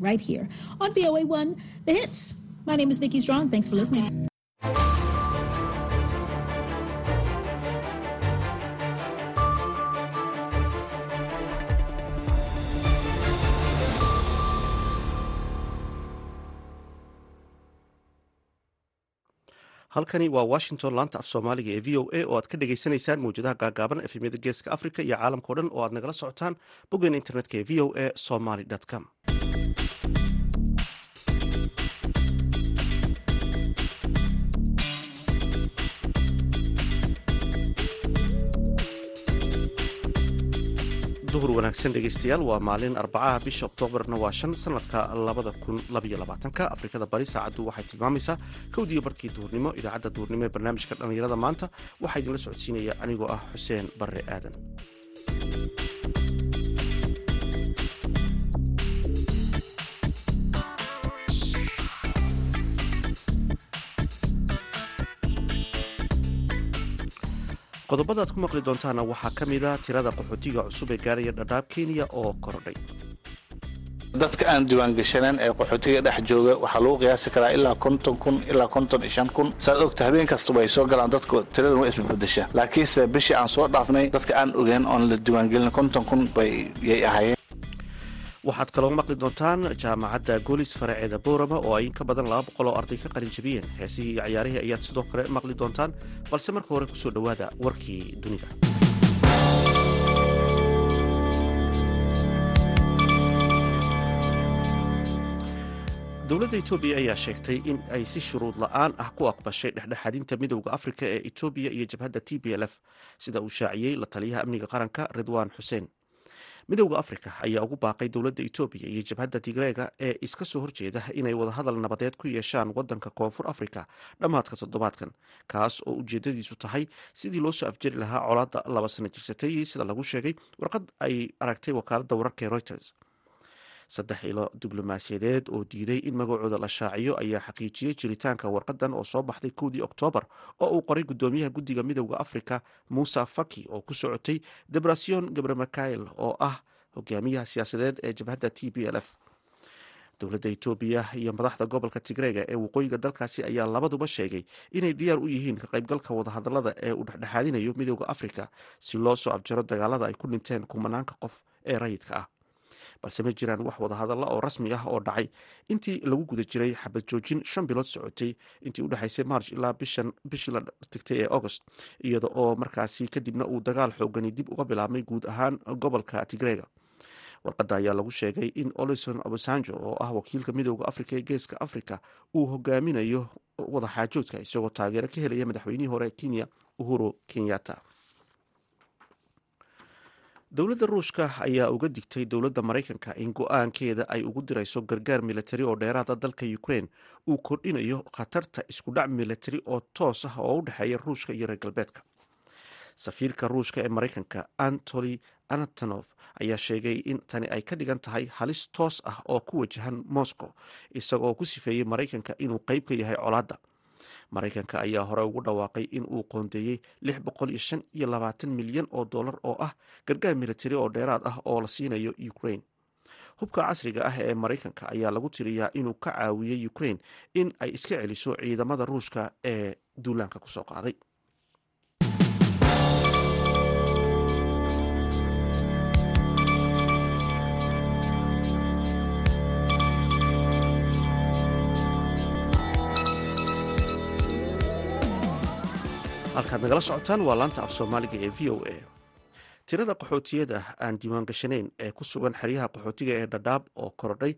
right here on VOA1 The Hits. My name is Nikki Strong. Thanks for listening. halkani waa washington laanta af soomaaliga ee v o a oo aad ka dhagaysanaysaan mawjadaha gaagaaban efemyada geeska africa iyo caalamkao dhan oo aad nagala socotaan boggeena internetka ee v o a somaly com duhur wanaagsan dhegeystayaal waa maalin arbacaha bisha oktoobarna waa shan sanadka labada kun labaiyo labaatanka. Afrikada bari saacaddu waxay tilmaamaysaa kowdiiyo barkii duhurnimo idaacadda duhurnimo ee barnaamijka dhallinyarada maanta. Waxaa idinla socodsiinaya anigoo ah xuseen barre aadan qodobada aad ku maqli doontaana waxaa ka mida tirada qaxootiga cusub ee gaaraya dhadhaab kenya oo korodhay. Dadka aan diiwaangashaneen ee qaxootiga dhex jooga waxaa lagu qiyaasi karaa ilaa konton kun ilaa konton iyo shan kun. Saad ogta habeen kastaba ay soo galaan dadku tiradan waa isbabedesha laakiinse bishii aan soo dhaafnay dadka aan ogeen oon la diiwaangelin konton kun bayay ahaayeen waxaad kaloo maqli doontaan jaamacadda goolis faraceeda boorama oo ay in ka badan laba boqol oo arday ka qalin jabiyeen. Heesihii iyo ciyaarihii ayaad sidoo kale maqli doontaan balse marka hore ku soo dhowaada warkii dunida. Dowladda etoobiya ayaa sheegtay in ay si shuruud la'aan ah ku aqbashay dhexdhexaadinta midowda afrika ee etoobiya iyo jabhadda t b l f. Sida uu shaaciyey la taliyaha amniga qaranka ridwaan xuseen midowda afrika ayaa ugu baaqay dowladda etoobiya iyo jabhadda tigreega ee iska soo horjeeda inay wadahadal nabadeed ku yeeshaan wadanka koonfur afrika dhammaadka toddobaadkan kaas oo ujeedadiisu tahay sidii loo soo afjari lahaa colaadda laba sano jirsatay sida lagu sheegay warqad ay aragtay wakaaladda wararka ee reuters saddex ilo diblomaasiyadeed oo diiday in magacooda la shaaciyo ayaa xaqiijiyey jiritaanka warqadan oo soo baxday kowdii oktoobar oo uu qoray gudoomiyaha guddiga midowda afrika muuse faki oo ku socotay debrasion gabremikael oo ah hogaamiyaha siyaasadeed ee jabhadda t b l f. Dowladda etoobiya iyo madaxda gobolka tigreega ee waqooyiga dalkaasi ayaa labaduba sheegay inay diyaar u yihiin ka qaybgalka wadahadalada ee uu dhexdhexaadinayo midowda afrika si loo soo afjaro dagaalada ay ku dhinteen kumanaanka qof ee rayidka ah balse ma jiraan wax wadahadalla oo rasmi ah oo dhacay. Intii lagu guda jiray xabad joojin shan bilood socotay intii u march ilaa bishii la tigtay ee agost iyada oo markaasi kadibna uu dagaal xoogani dib uga bilaabmay guud ahaan gobolka tigreega warqadda ayaa lagu sheegay in olison obasanjo oo ah wakiilka midowda afrika ee geeska afrika uu hogaaminayo wadaxaajoodka isagoo taageero ka helaya madaxweynihii hore kenya uhuru kenyatta dowladda ruushka ayaa uga digtay dowladda maraykanka in go'aankeeda ay ugu dirayso gargaar militari oo dheeraada dalka ukraine. Uu kordhinayo khatarta iskudhac militari oo toos ah oo u dhexeeya ruushka iyo reer galbeedka. Safiirka ruushka ee maraykanka antony anatonof ayaa sheegay in tani ay ka dhigan tahay halis toos ah oo ku wajahan moscow isagoo ku sifeeyey maraykanka inuu qeyb ka yahay colaadda maraykanka ayaa hore ugu dhawaaqay in uu qoondeeyey lix boqol iyo shan iyo labaatan milyan oo dollar oo ah gargaar militari oo dheeraad ah oo la siinayo ukraine. Hubka casriga ah ee maraykanka ayaa lagu tiriyaa inuu ka caawiyey ukraine in ay iska celiso ciidamada ruushka ee duulaanka ku soo qaaday halkaad nagala socotaan waa laanta af soomaaliga ee v o a. Tirada qaxootiyada aan diiwaan gashanayn ee ku sugan xeryaha qaxootiga ee dhadhaab oo korodhay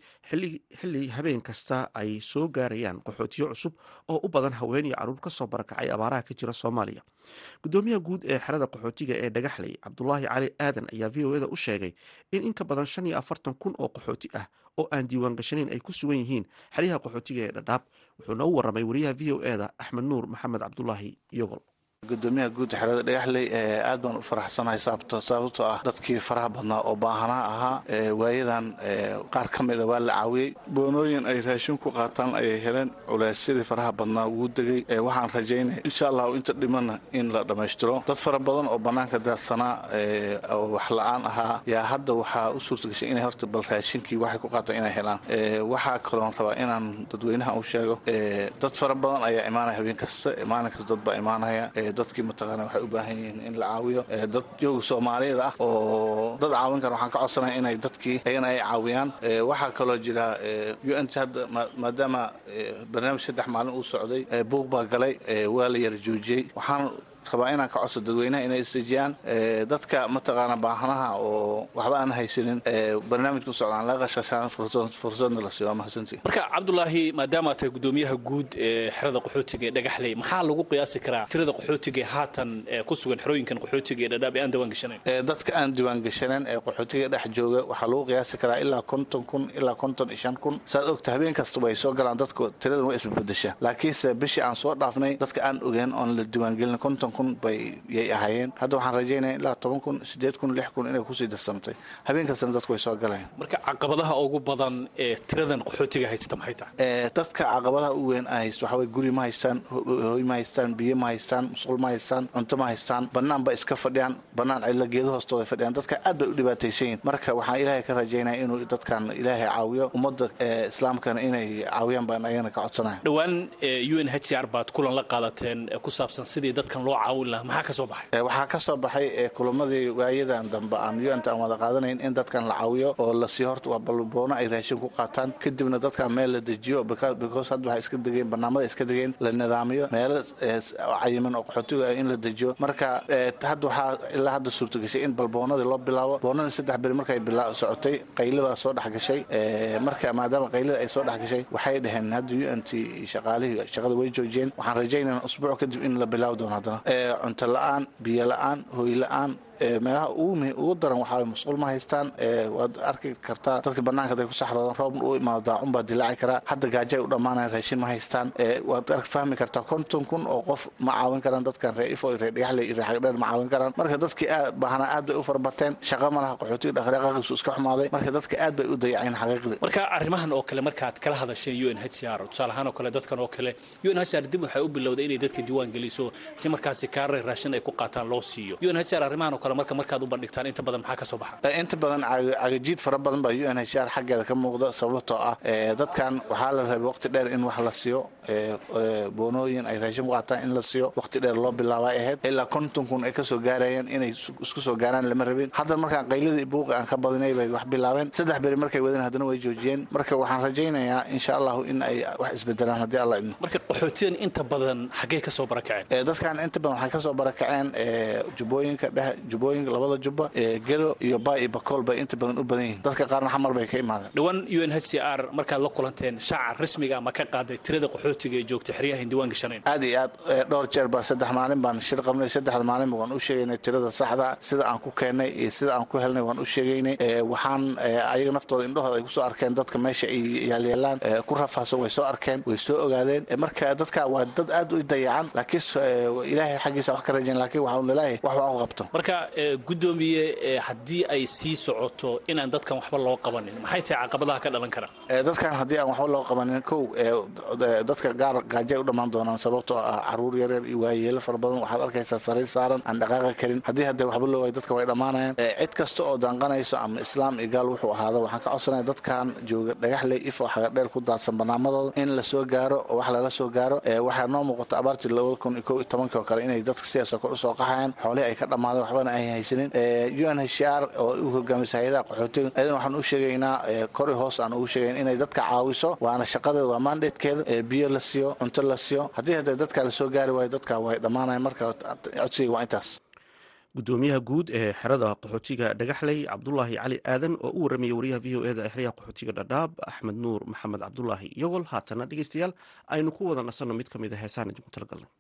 xilli habeen kasta ay soo gaarayaan qaxootiyo cusub oo u badan haween iyo carruur ka soo barakacay abaaraha ka jira soomaaliya. Gudoomiyaha guud ee xerada qaxootiga ee dhagaxley cabdulaahi cali aadan ayaa v o eda u sheegay in in ka badan shan iyo afartan kun oo qaxooti ah oo aan diiwaan gashanayn ay ku sugan yihiin xeryaha qaxootiga ee dhadhaab wuxuuna u waramay wariyaha v o eda axmed nuur maxamed cabdulaahi iyogol gudoomiyaha guud xerada dhagaxley aad baan u faraxsanahay sababtoo ah dadkii faraha badnaa oo baahanaa ahaa waayadan qaar ka mida waa la caawiyey. Boonooyin ay raashin ku qaataan ayay heleen. Culeysyadii faraha badnaa wuu degay. Waxaan rajaynaya insha allahu inta dhimana in la dhammaystiro. Dad fara badan oo bannaanka daadsanaa oo wax la'aan ahaa yaa hadda waxaa u suurtagashay inay horta bal raashinkii waxay ku qaataan inay helaan. Waxaa kaloon rabaa inaan dadweynaha u sheego. Dad fara badan ayaa imaanaya habeen kasta maalin kasta dad baa imaanaya dadkii mataqaana waxay u baahan yihiin in la caawiyo dad yoga soomaaliyeed ah oo dad caawin kara. Waxaan ka codsanaya inay dadkii ayana ay caawiyaan waxaa kaloo jira u n t hadda maadaama barnaamij saddex maalin uu socday buuq baa galay waa la yara joojiyey. Waxaan rabaa inaan ka codso dadweynaha inay isdejiyaan dadka mataqaana baahanaha oo waxba aan haysanin barnaamijku socdaan laga qashqashaan fursadna la siiyo waa mahadsantii marka cabdulaahi maadaama tahay gudoomiyaha guud ee xerada qaxootiga ee dhagaxley maxaa lagu qiyaasi karaa tirada qaxootiga ee haatan ku sugan xerooyinkan qaxootiga ee dhadhaab ee aan diwaan gashanayn dadka aan diwaan gashanan ee qaxootiga dhex jooga waxaa lagu qiyaasi karaa ilaa konton kun ilaa konton iyo shan kun. Saad ogta habeen kastaba ay soo galaan dadku tiradan waa isbabedesha laakiinse bishii aan soo dhaafnay dadka aan ogeen oon la diwaangelin konton kun bayay ahaayeen. Hadda waxaan rajaynaya ilaa toban kun sideed kun lix kun inay ku sii darsamtay habeen kastana dadku way soo galayaan marka caqabadaha ugu badan ee tiradan qaxootiga haysta maxay tahay? Dadka caqabadaha u weyn aan haysto waxaa guri ma haystaan hoy ma haystaan biyo ma haystaan musqul ma haystaan cunto ma haystaan bannaan ba iska fadhiyaan bannaan cidla geedo hoostooda fadhiyaan. Dadka aad bay u dhibaataysan yihiin marka waxaan ilaahay ka rajaynaya inuu dadkan ilaahay caawiyo ummadda islaamkana inay caawiyaan baan ayagana ka codsanaya dhowaan u n h c r baad kulan la qaadateen ku saabsan sidii dadkan loo waxaa ka soo baxay kulamadii waayadan dambe aan u-anta aan wada qaadanayn in dadkan la caawiyo oo la sii horta waa balboono ay raashin ku qaataan. Kadibna dadkan meel la dejiyo because hadda waxay iska degeen barnaamada iska degeen la nidaamiyo meelo cayiman oo qaxootiga ah in la dejiyo. Marka hadda waxaa ilaa hadda suurtagashay in balboonadii loo bilaabo. Boonadii saddex beri markay socotay qaylibaa soo dhex gashay marka maadaama qaylida ay soo dhex gashay waxay dhaheen hadda u n shaqaalihii shaqada way joojiyeen. Waxaan rajaynayna usbuuc kadib in la bilaabi doono haddana cunto la'aan biyo la'aan hooy la'aan meelaha ugu daran waxaa musqul ma haystaan waad arki kartaa dadka banaanka haday ku saxroodaan roobna u imaado daacun baa dilaaci karaa hadda gaajay u dhammaanayan raashin ma haystaan waad fahmi kartaa konton kun oo qof ma caawin karaan dadkan ree ifo ree dhagaxle iyo ree xagdheer ma caawin karaan. Marka dadkii aad baahnaa aad bay u farabateen shaqa ma laha dhaqdhaqaaqiisu iska xumaaday. Marka dadka aad bay u dayaceen xaqiiqdii. Marka arrimahan oo kale markaad kala hadasheen u n h c r tusaale ahaan oo kale dadkan oo kale u n h r dib waxay u bilowday inay dadka diiwaan geliso si markaasi kaare raashin ay ku qaataan loo siiyo. U n h r arrimahan kale marka markaad u bandhigtaan inta badan maxaa ka soo baxa? Inta badan cagajiid fara badan baa u n h r xaggeeda ka muuqda sababtoo ah dadkan waxaa la rabay waqti dheer in wax la siiyo boonooyin ay raashin ku qaataan in la siiyo waqti dheer loo bilaabay ahayd ilaa konton kun ay ka soo gaarayeen inay isku soo gaaraan lama rabin. Haddana markaan qayladii buuqi aan ka badinay bay wax bilaabeen. Saddex beri markay wadeen haddana way joojiyeen. Marka waxaan rajaynayaa insha allahu in ay wax isbedelaan haddii alla idmo marka qaxootiyan inta badan xaggee ka soo barakaceen? Dadkan inta badan waxay ka soo barakaceen jubbooyinka dhex jubbooyinka labada jubba gedo iyo bay iyo bakool bay inta badan u badan yihiin. Dadka qaarna xamar bay ka imaadeen. Dhowaan u n h c r markaad la kulanteen shaaca rasmiga ma ka qaaday tirada qaxootiga ee joogta xeryaha indiwaan gashanayn aad iyo aad dhowr jeer baa saddex maalin baan shir qabnay saddexda maalin waan u sheegaynay tirada saxda sida aan ku keennay iyo sida aan ku helnay waan u sheegaynay. Waxaan ayaga naftooda indhahooda ay ku soo arkeen dadka meesha ay yaalyeelaan ku rafaahsan way soo arkeen way soo ogaadeen. Marka dadka waa dad aad u dayacan laakiin ilaahay xaggiisa wax ka rajayn laakiin waxaan la leeyahay wax waa u qabto. Marka gudoomiye haddii ay sii socoto inaan dadkan waxba loo qabanin. Maxay tahay caqabadaha ka dhalan kara? Dadkan haddii aan waxba loo qabanin kow dadka gaar gaajay u dhammaan doonaan sababtoo ah carruur yaryar iyo waayeelo fara badan waxaad arkaysaa sariir saaran aan dhaqaaqi karin. Haddii hadda waxba loo waayo dadka way dhammaanayaan. Cid kasta oo danqanayso ama islaam iyo gaal wuxuu ahaado waxaan ka codsanaya dadkan jooga dhagaxley ifo xagadheer ku daadsan barnaamadooda in la soo gaaro oo wax lala soo gaaro waxaa noo muuqata abaartii labada kun iyo kow iyo tobankii oo kale inay dadka sidaasoo kor u soo qaxayaan xoolihii ay ka dhammaadeen waxbana ay haysanin u n h r oo u hogaamisa hay'adaha qaxootiga. Ayadan waxaan u sheegaynaa kori hoos aan ugu sheegayn inay dadka caawiso waana shaqadeeda waa mandatekeeda biyo la siiyo cunto la siiyo. Haddii hadda dadka la soo gaari waayo dadka way dhammaanayan. Marka codsiga waa intaas. Gudoomiyaha guud ee xerada qaxootiga dhagaxley cabdulaahi cali aadan oo u warramayay wariyaha v o ee xeryaha qaxootiga dhadhaab axmed nuur maxamed cabdulaahi iyagol haatana dhegeystayaal aynu ku wada nasanno mid ka mid a heesaan idinku talagalnay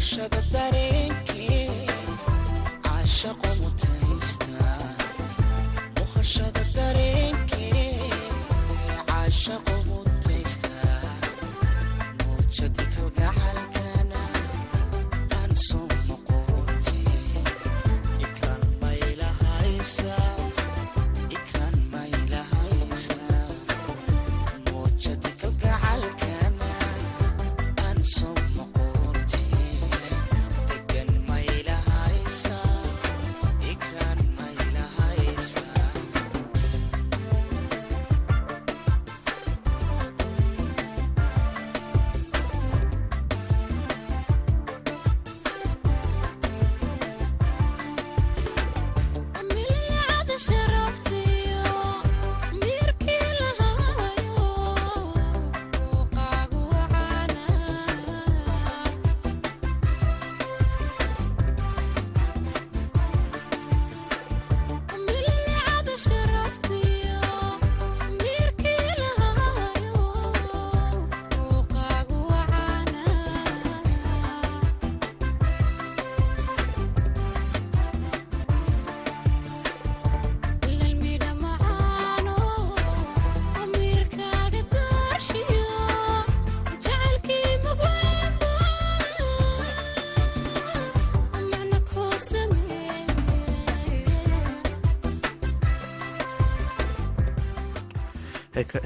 lasciata dare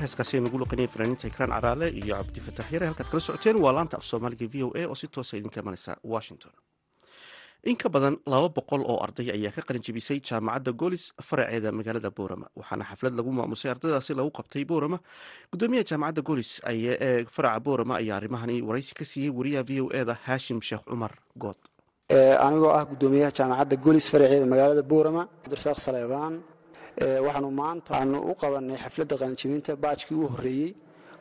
heeskaasi nagu luqinaya fanaaniinta ikraan caraale iyo cabdifatax yare halkaad kala socoteen waa laanta af soomaaliga v o a oo si toosa idinka imanaysa washington. In ka badan laba boqol oo arday ayaa ka qalinjibisay jaamacadda goolis faraceeda magaalada boorama. Waxaana xaflad lagu maamusay ardaydaasi lagu qabtay boorama. Gudoomiyaha jaamacadda goolis ee faraca boorama ayaa arrimahani waraysi ka siiyey wariyaha v o eda haashim sheekh cumar good anigoo ah gudoomiyaha jaamacadda goolis faraceeda magaalada boorama cabdirasaaq saleebaan waxaanu maanta aanu u qabanay xafladda qalinjibinta baajkii u horreeyey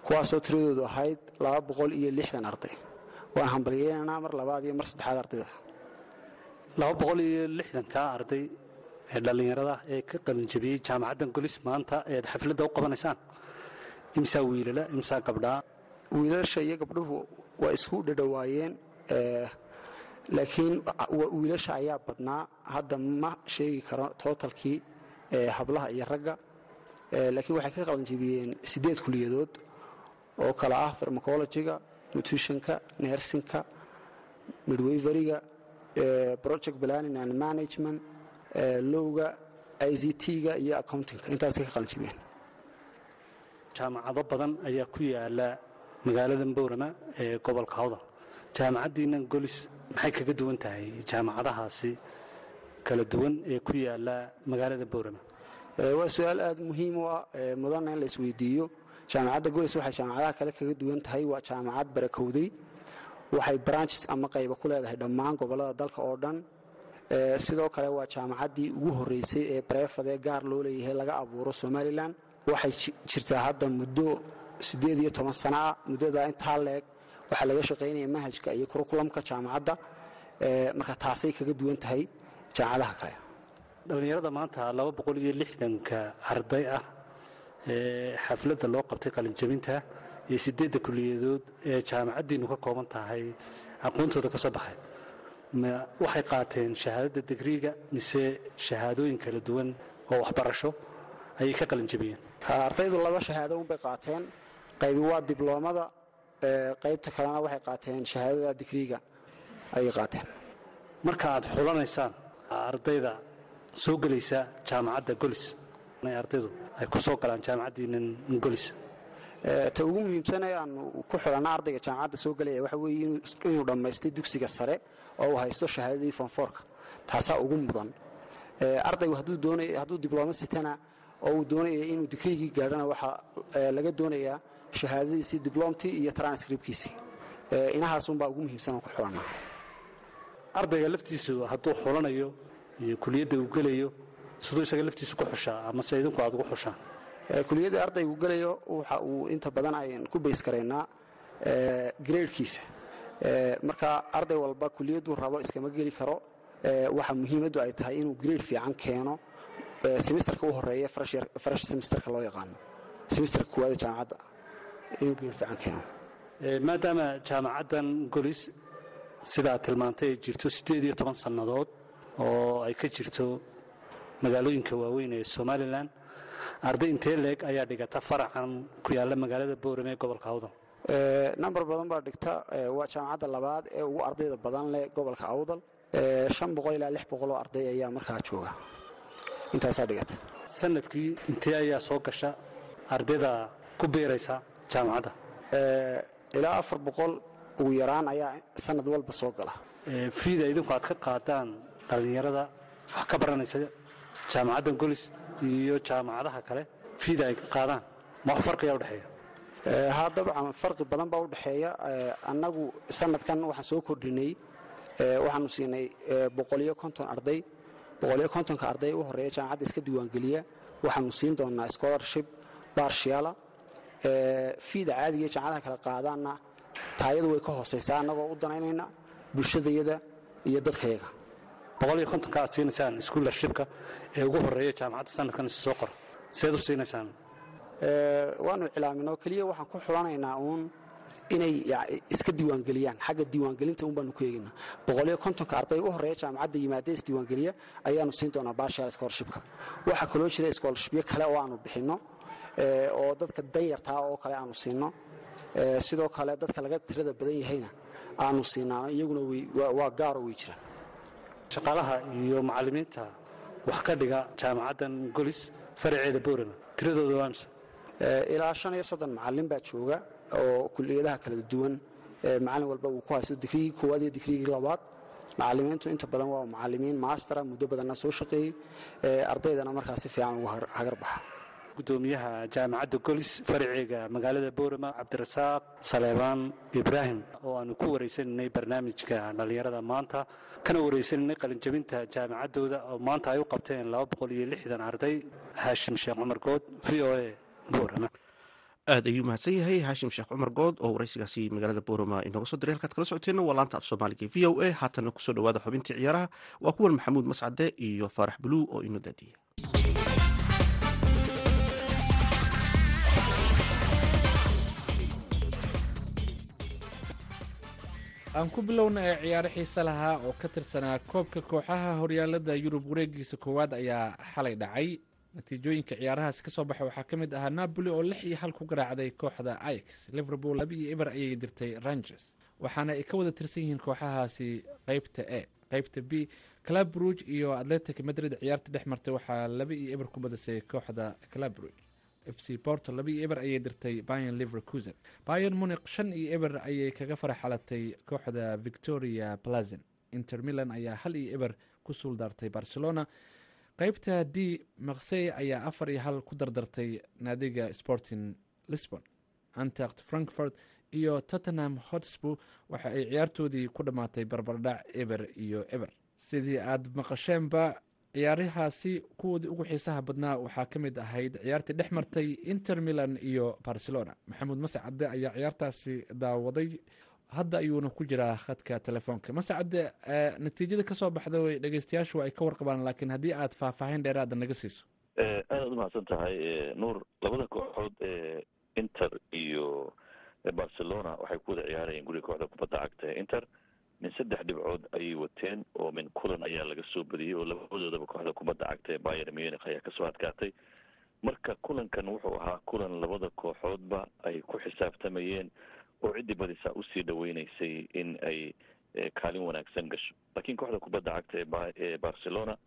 kuwaasoo tiradoodu ahayd laba boqol iyo lixdan arday. Waan hambalyeynanaa mar labaad iyo mar saddexaad ardayda. Laba boqol iyo lixdankaa arday ee dhallinyarada ee ka qalinjabiyey jaamacaddan golis maanta eed xafladda u qabanaysaan? Imsaa wiilala imsaa gabdhaa wiilasha iyo gabdhuhu waa isku dhadhowaayeen laakiin wiilasha ayaa badnaa. Hadda ma sheegi karo tootalkii hablaha iyo ragga. Laakiin waxay ka qalanjibiyeen siddeed kuliyadood oo kale ah farmacologiga nutritionka nersinka midwaveriga project planning and management lowga i c t-ga iyo accountingka. Intaasay ka qalanjibiyeen jaamacado badan ayaa ku yaalla magaalada boorama ee gobolka hawdal. Jaamacaddiinnan golis maxay kaga duwan tahay jaamacadahaasi kala duwan ee ku yaalla magaalada boorama waa su'aal aad muhiim u ah mudana in la isweydiiyo. Jaamacadda golis waxay jaamacadaha kale kaga duwan tahay waa jaamacad barakowday. Waxay branches ama qayba ku leedahay dhammaan gobollada dalka oo dhan. Sidoo kale waa jaamacaddii ugu horreysay ee bareefadee gaar loo leeyahay laga abuuro somalilan waxay jirtaa hadda muddo siddeed iyo toban sana ah muddadaa intaa leeg waxaa laga shaqaynaya manhajka iyo kurukulamka jaamacadda. Marka taasay kaga duwan tahay jaamacadaha kale. Dhallinyarada maanta laba boqol iyo lixdanka arday ah ee xafladda loo qabtay qalinjabinta iyo siddeedda kuliyadood ee jaamacaddiinnu ka kooban tahay aqoontooda ka soo baxay. Waxay qaateen shahaadadda digriiga mise shahaadooyin kala duwan oo waxbarasho ayay ka qalinjabiyeen. Ardaydu laba shahaado unbay qaateen. Qaybi waa dibloomada qaybta kalena waxay qaateen shahaadada digriiga ayay qaateen. Marka aad xulanaysaan ardayda soo gelaysa jaamacadda golis. Ardaydu ay ku soo galaan jaamacaddiinan golis. Ta ugu muhiimsan ee aanu ku xulanna ardayga jaamacadda soo gelaya waxa weeye inuu dhammaystay dugsiga sare oo uu haysto shahaadadii fonfoorka taasaa ugu mudan. Ardaygu hadduu diblooma sitana oo uu doonaya inuu digriigii gaadhana waxaa laga doonayaa shahaadadiisii dibloomtii iyo transcribkiisii inahaasunbaa ugu muhiimsan ku xulanna ardayga laftiisu hadduu xulanayo iyo kuliyadda uu gelayo siduu isaga laftiisu ku xushaa amase idinku aad ugu xushaan? Kuliyadda ardaygu gelayo waxa uu inta badan ayn ku bays karaynaa gradekiisa marka arday walba kuliyadduu rabo iskama geli karo. Waxa muhiimaddu ay tahay inuu grade fiican keeno. Semesterka u horreeya fresh semesterka loo yaqaano. Semesterka koowaada jaamacadda inuu grade fiican keeno. Maadaama jaamacaddan golis sidaad tilmaantay ay jirto siddeed iyo toban sannadood oo ay ka jirto magaalooyinka waaweyn ee somalilan arday intee leeg ayaa dhigata faracan ku yaalla magaalada boorame ee gobolka awdal? Number badan baa dhigta. Waa jaamacadda labaad ee ugu ardayda badan leh gobolka awdal. Shan boqol ilaa lix boqol oo arday ayaa markaa jooga. Intaasaa dhigata. Sanadkii intee ayaa soo gasha ardayda ku biiraysa jaamacadda? Ilaa afar boqol ugu yaraan ayaa sanad walba soo gala. Fiida idinku aad ka qaadaan dhallinyarada wax ka baranaysa jaamacaddan golis iyo jaamacadaha kale fiida ay qaadaan. Ma wax farqiyaa udhexeeya haa dabcan farqi badan baa u dhexeeya. Annagu sanadkan waxaan soo kordhinay. Waxaanu siinay boqoliyo konton arday. Boqoliyo kontonka arday u horreeya jaamacadda iska diiwaangeliya. Waxaanu siin doonaa scholarship barshiala fiida caadiga jaamacadaha kale qaadaanna taayadu way ka hoosaysaa annagoo u danaynayna bulshadayada iyo dadkayaga kontonka aad siinaysaan schoolarshipka ee ugu horreeya jaamacadda sanadkan is soo qora seed u siinaysaan? Waanu iclaaminoo keliya waxaan ku xulanaynaa uun inay iska diiwaangeliyaan. Xagga diiwaangelinta un baanu ku eegaynaa boqoliyo kontonka arday u horreeya jaamacadda yimaada isdiiwaangeliya ayaanu siin doonaa barshaal scholarshipka. Waxaa kaloo jira scholarshipyo kale oo aanu bixinno oo dadka danyartaa oo kale aanu siinno sidoo kale dadka laga tirada badan yahayna aanu siinaa iyaguna waa gaaro way jiraan. Shaqaalaha iyo macallimiinta wax ka dhiga jaamacaddan golis faraceeda boorama tiradooda waa mise ilaa shan iyo soddon macallin baa jooga oo kuliyadaha kala duwan. Macallin walba uu ku haysto digriigii koowaad iyo digriigii labaad. Macallimiintu inta badan waa macallimiin maastera muddo badanna soo shaqeeyey. Ardaydana markaa si fiican ugu hagar baxa gudoomiyaha jaamacadda golis faraceega magaalada boorama cabdirasaaq saleebaan ibraahim oo aanu ku waraysaninay barnaamijka dhallinyarada maanta kana waraysaninay qalinjabinta jaamacaddooda oo maanta ay u qabteen arday haashim sheekh cumar good v o a boorama. Aad ayuu mahadsan yahay haashim sheekh cumar good oo waraysigaasi magaalada boorama inooga soo diray halkaad kala socoteenna waa laanta af soomaaliga v o a haatanna ku soo dhawaada xubintii ciyaaraha waa kuwan maxamuud mascade iyo faarax buluu oo inoo daadiya aan ku bilowna ee ciyaaro xiise lahaa oo ka tirsanaa koobka kooxaha horyaalada yurub wareegiisa koowaad ayaa xalay dhacay. Natiijooyinka ciyaarahaasi ka soo baxay waxaa ka mid ahaa napoli oo lix iyo hal ku garaacday kooxda ix liverpool laba iyo eber ayay dirtay rangers. Waxaana ay ka wada tirsan yihiin kooxahaasi qeybta e qeybta b ruuge iyo atletic madrid ciyaarta dhex martay. Waxaa laba iyo eber ku badisay kooxda ruuge f c porto laba iyo eber ayay dirtay bayan livercusen bayan muniq shan iyo eber ayay kaga faraxalatay kooxda victoria plazen inter milan ayaa hal iyo eber ku suuldaartay barcelona. Qeybta d maksey ayaa afar iyo hal ku dardartay naadiga sporting lisbon. Antact frankfort iyo tottenham hotspur waxa ay ciyaartoodii ku dhammaatay barbardhac eber iyo eber. Sidii aad maqasheenba ciyaarahaasi kuwoodii ugu xiisaha badnaa waxaa ka mid ahayd ciyaartii dhex martay inter milan iyo barcelona. Maxamuud mascade ayaa ciyaartaasi daawaday. Hadda ayuuna ku jiraa khadka telefoonka. Mascade natiijada ka soo baxda way dhegeystayaashu ay ka warqabaan laakiin haddii aad faahfaahin dheeraada naga siiso. Aadaad umahadsan tahay nuur labada kooxood ee inter iyo barcelona waxay ku wada ciyaarayeen guriga kooxda kubadda cagta ee inter min saddex dhibcood ayay wateen oo min kulan ayaa laga soo badiyey oo labadoodaba kooxda kubadda cagta ee bayer munich ayaa ka soo adkaatay marka kulankan wuxuu ahaa kulan labada kooxoodba ay ku xisaabtamayeen oo ciddii badisaa u sii dhaweyneysay in ay kaalin wanaagsan gasho. Laakiin kooxda kubadda cagta ee barcelona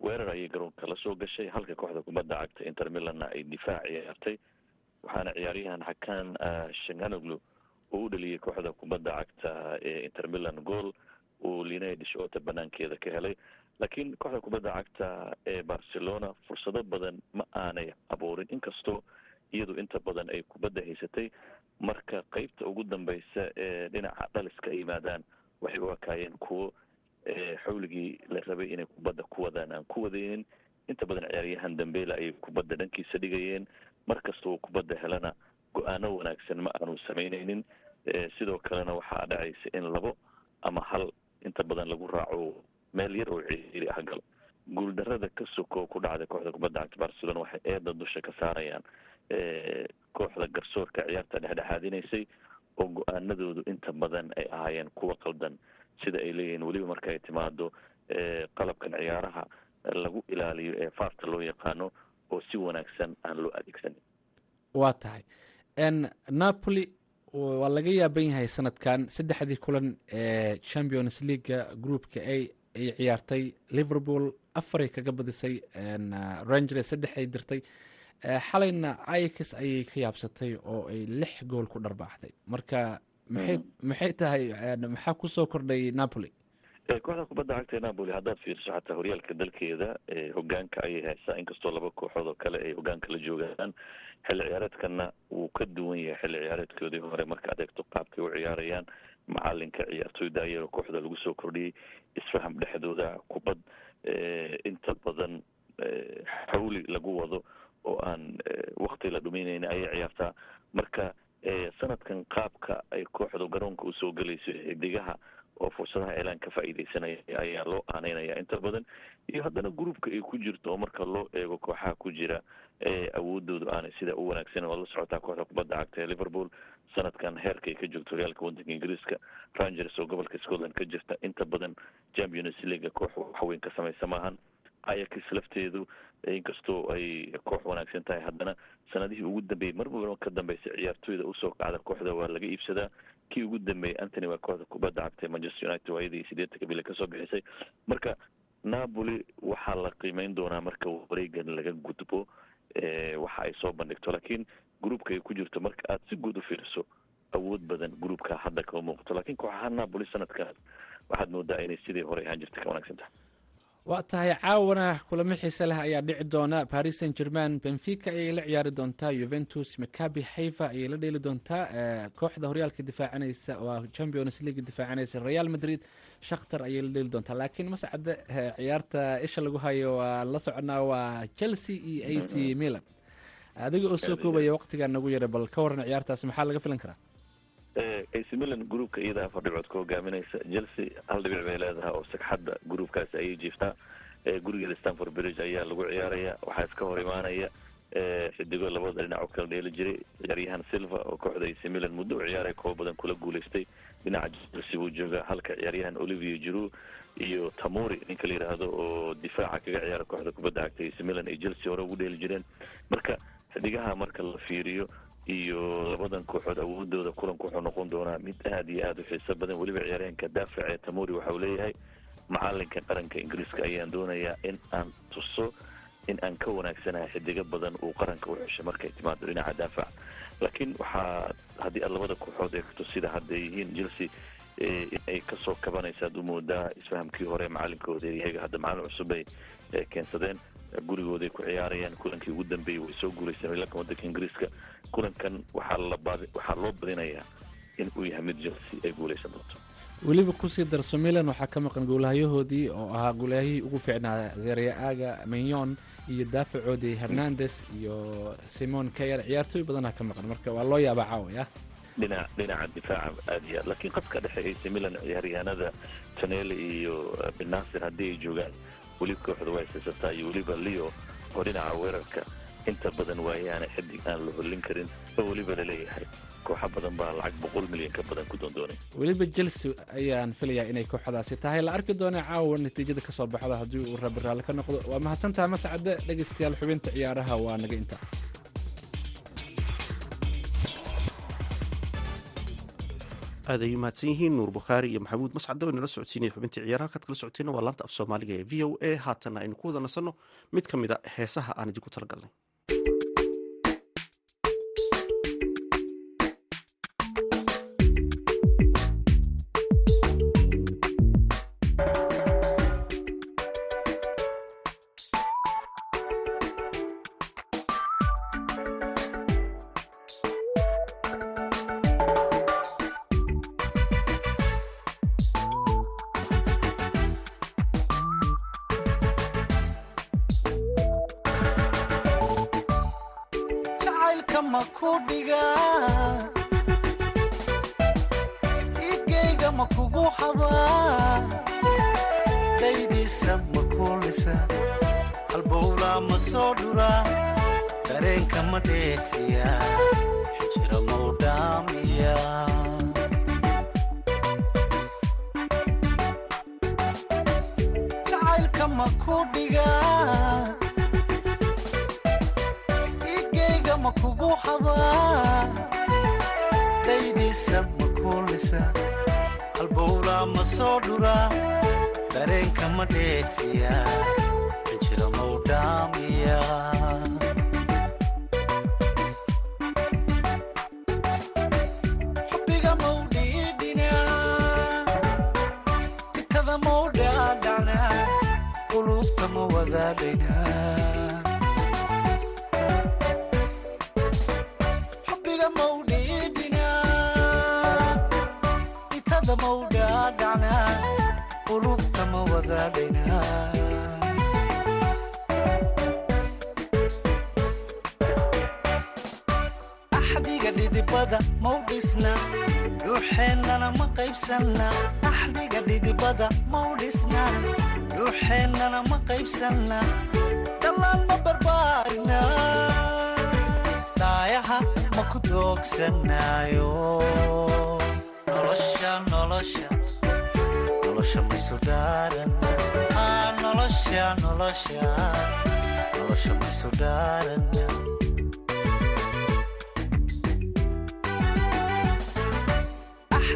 weerar ayay garoonka la soo gashay halka kooxda kubadda cagta inter milanna ay difaac ciyaartay waxaana ciyaaryahan xakan shanganoglu oo u dhaliyay kooxda kubadda cagta ee inter milan. Gool uu linay dhishota banaankeeda ka helay. Laakiin kooxda kubadda cagta ee barcelona fursado badan ma aanay abuurin. Inkastoo iyadu inta badan ay kubadda haysatay marka qeybta ugu dambeysa ee dhinaca dhaliska yimaadaan waxay u ekaayeen kuwo xawligii la rabay inay kubadda ku wadaan aan ku wadaynin inta badan ciyaaryahan dambeela ayay kubadda dhankiisa dhigayeen. Mar kasta uu kubadda helana go'aano wanaagsan ma aanu samaynaynin. Sidoo kalena waxaa dhacaysa in labo ama hal inta badan lagu raaco meel yar oo ciiri ah galo guuldarada ka soko ku dhacday kooxda kubadda cagta barcelona waxay eeda dusha ka saarayaan. Kooxda garsoorka ciyaarta dhexdhexaadinaysay oo go'aanadoodu inta badan ay ahaayeen kuwa qaldan. Sida ay leeyihiin weliba marka ay timaado qalabkan ciyaaraha lagu ilaaliyo ee faarta loo yaqaano oo si wanaagsan aan loo adeegsanin. Waa tahay napoli waa laga yaaban yahay sanadkan saddexdii kulan ee champions leaguea groupka a ay ciyaartay liverpool. Afaray kaga badisay rangers saddex ay dirtay. Xalayna ix ayay ka yaabsatay oo ay lix gool ku dharbaaxday marka maxay maxay tahay maxaa ku soo kordhay napoli kooxda kubadda cagta napoli haddaad fiiriso xataa horyaalka dalkeeda hogaanka ayay haysaa inkastoo laba kooxood oo kale ay hogaanka la joogaan xilli ciyaareedkana wuu ka duwan yahay xilli ciyaareedkoodii hore markaad eegto qaabkay u ciyaarayaan macalinka ciyaartooyda ayao kooxda lagu soo kordhiyey isfaham dhexdooda kubad inta badan xawli lagu wado oo aan wakti la dhuminayni ayay ciyaartaa marka sanadkan qaabka ay kooxdu garoonka u soo gelayso xidigaha oo fursadaha elaan ka faa'iideysanaya ayaa loo aaneynaya inta badan. Iyo haddana groupka ay ku jirto oo marka loo eego kooxaha ku jira awoodoodu aanay sida u wanaagsan oo la socotaa kooxda kubadda cagta ee liverpool. Sanadkan heerka ay ka joogto horyaalka waddanka ingiriiska rangers oo gobolka scotland ka jirta. Inta badan champions leaga koox waxweyn ka samaysa maahan ayax lafteedu inkastoo ay koox wanaagsan tahay haddana sanadihii ugu dambeeyey marba ka dambeysa ciyaartooyda u soo kacda kooxda waa laga iibsadaa. Kii ugu dambeeyey antony waa kooxda kubadda cagta manchester united waayadii sideetanka bile ka soo bixisay. Marka napoli waxaa la qiimeyn doonaa marka wareegan laga gudbo waxa ay soo bandhigto. Laakiin groupka ay ku jirto marka aada si guud u fiiriso awood badan groupka hadda kama muuqato. Lakiin kooxaha napoli sanadkan waxaad moodaa inay sidii hore ahaan jirta ka wanaagsan tahay waa tahay caawana kulamo xiise leh ayaa dhici doona. Paris saint german benfica ayay la ciyaari doontaa juventus macabi haifa ayay la dheeli doontaa kooxda horyaalka difaacanaysa waa champions league difaacanaysa. Real madrid shakhtar ayay la dheeli doontaa laakiin mascade ciyaarta isha lagu hayo waa la soconaa waa chelsea iyo a c milan. Adiga oo soo koobaya waqtigaa nagu yara bal ka waran ciyaartaas. Maxaa laga filan karaa ac milan groupka iyada afar dhibcood ka hogaaminaysa chelsea. Hal dhibic bay leedahay oo sagxadda groupkaasi ayay jiiftaa gurigeeda stanford bridge ayaa lagu ciyaaraya waxaa iska hor imaanaya. Xidigo labada dhinac oo kala dheeli jiray. Ciyaaryahan silva oo kooxda ac milan muddo u ciyaaray koob badan kula guuleystay. Dhinaca chelsea buu joogaa halka ciyaaryahan olivier juru iyo tamori ninka la yidhaahdo oo difaaca kaga ciyaara kooxda kubadda cagta ac milan ay chelsea hore ugu dheeli jireen. Marka xidigaha marka la fiiriyo iyo labadan kooxood awoodooda kulanku wuxuu noqon doonaa. Mid aada iyo aada u xiiso badan weliba ciyaaryahanka daafic ee tamori waxa uu leeyahay macalinka qaranka ingiriiska ayaan doonayaa in aan tuso in aan ka wanaagsanahay xidigo badan uu qaranka u ceshay markay timaado dhinaca daafac laakiin waxaa haddii aad labada kooxood eegto sida hadday yihiin chelsea inay ka soo kabanaysa ad u moodaa isfahamkii hore macalinkooda iyaga hadda macalin cusub ay keensadeen gurigooday ku ciyaarayaan kulankii ugu dambeeyey way soo guuleyseen wiilanka waddanka ingiriiska kulankan waxaa loo badinayaa in uu yahay mid chelsea ay guuleysan doonto. Weliba ku sii darso milan waxaa ka maqan goolahayahoodii oo ahaa goolahayihii ugu fiicnaa zereaaga menyon iyo daafacoodii hernandes iyo simon kayer ciyaartooy badanaa ka maqan marka waa loo yaabaa caawaya dhinac dhinaca difaaca aad iyo aad. Laakiin qadka dhexe AC Milan ciyaaryahanada Tonelli iyo Benasir haddii ay joogaan weli kooxda way haysataa iyo weliba Leo oo dhinaca weerarka inta badan waayaana xidig aan la hollin karin oo weliba la leeyahay kooxa badan baa lacag boqol milyan ka badan ku doondoonay weliba chelsea ayaan filayaa inay kooxdaasi tahay. La arki doona caawa natiijada ka soo baxda haddii uu rabi raalli ka noqdo. Waa mahadsantaha mascade dhegaystayaal xubinta ciyaaraha waa naga inta. Aad ay mahadsan yihiin nuur bukhaari iyo maxamuud mascado oo inala socodsiinaya xubintii ciyaaraha. Halkaad kala socoteena waa laanta af soomaaliga ee v o a. Haatanna aynu ku wada nasanno. Mid ka mid a heesaha aan idinku talagalnay igayga ma kugu xabaa dhaydiisa ma halbowlaa ma soo dhuraa. Dareenka ma dheefiya dhidibada mau dhisna dhuuxeennana ma qaybsanna? Axdiga dhidibada mau dhisna dhuuxeennana ma qaybsanna? Dhammaan ma barbaarina? Daayaha ma ku doogsanaayo nolosha nolosha. Nolosha maysu dhaaran aa nolosha nolosha. Nolosha maysu dhaarana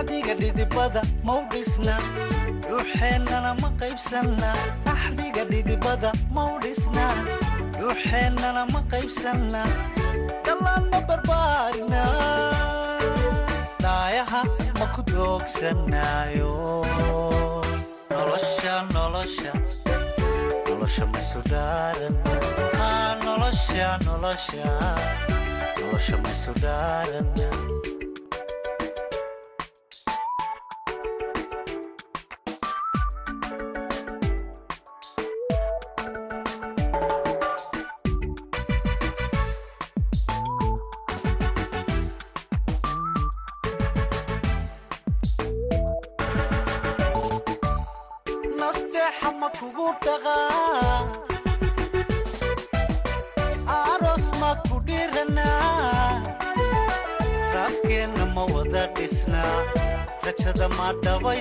axdiga dhidibada mau dhisna dhuuxeennana ma qaybsanna axdiga dhidibada mau dhisna dhuuxeennana ma qaybsanna dhammaan ma barbaarina daayaha ma ku doogsanaayo nolosha nolosha. Nolosha maysu dhaaran. Aa nolosha nolosha. Nolosha maysu dhaarana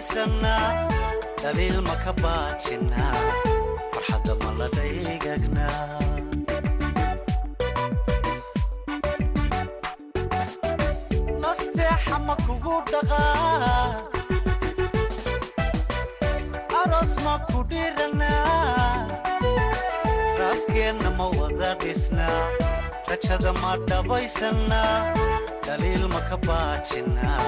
dhabaysannaa dhaliil ma ka baajinnaa farxadda ma la dhaygagnaa nasteexa ma kugu dhaqaa ma ku ma wada dhisnaa rajada ma dhabaysannaa dhaliil ma ka baajinnaa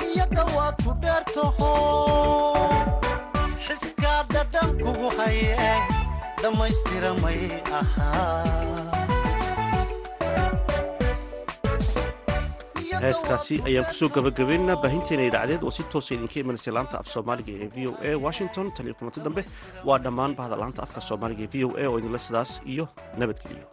niyadda waad ku dheertaho xiskaa dhadhan kugu hayee dhammaystira may ahaa heeskaasi ayaan ku soo gabagabaynaa baahinteena idaacadeed oo si toosa idinka imanaysa laanta af soomaaliga ee v o a washington. Tan iyo kulanti dambe waa dhammaan bahda laanta afka soomaaliga ee v o a oo idinle sidaas iyo nabadgeliyo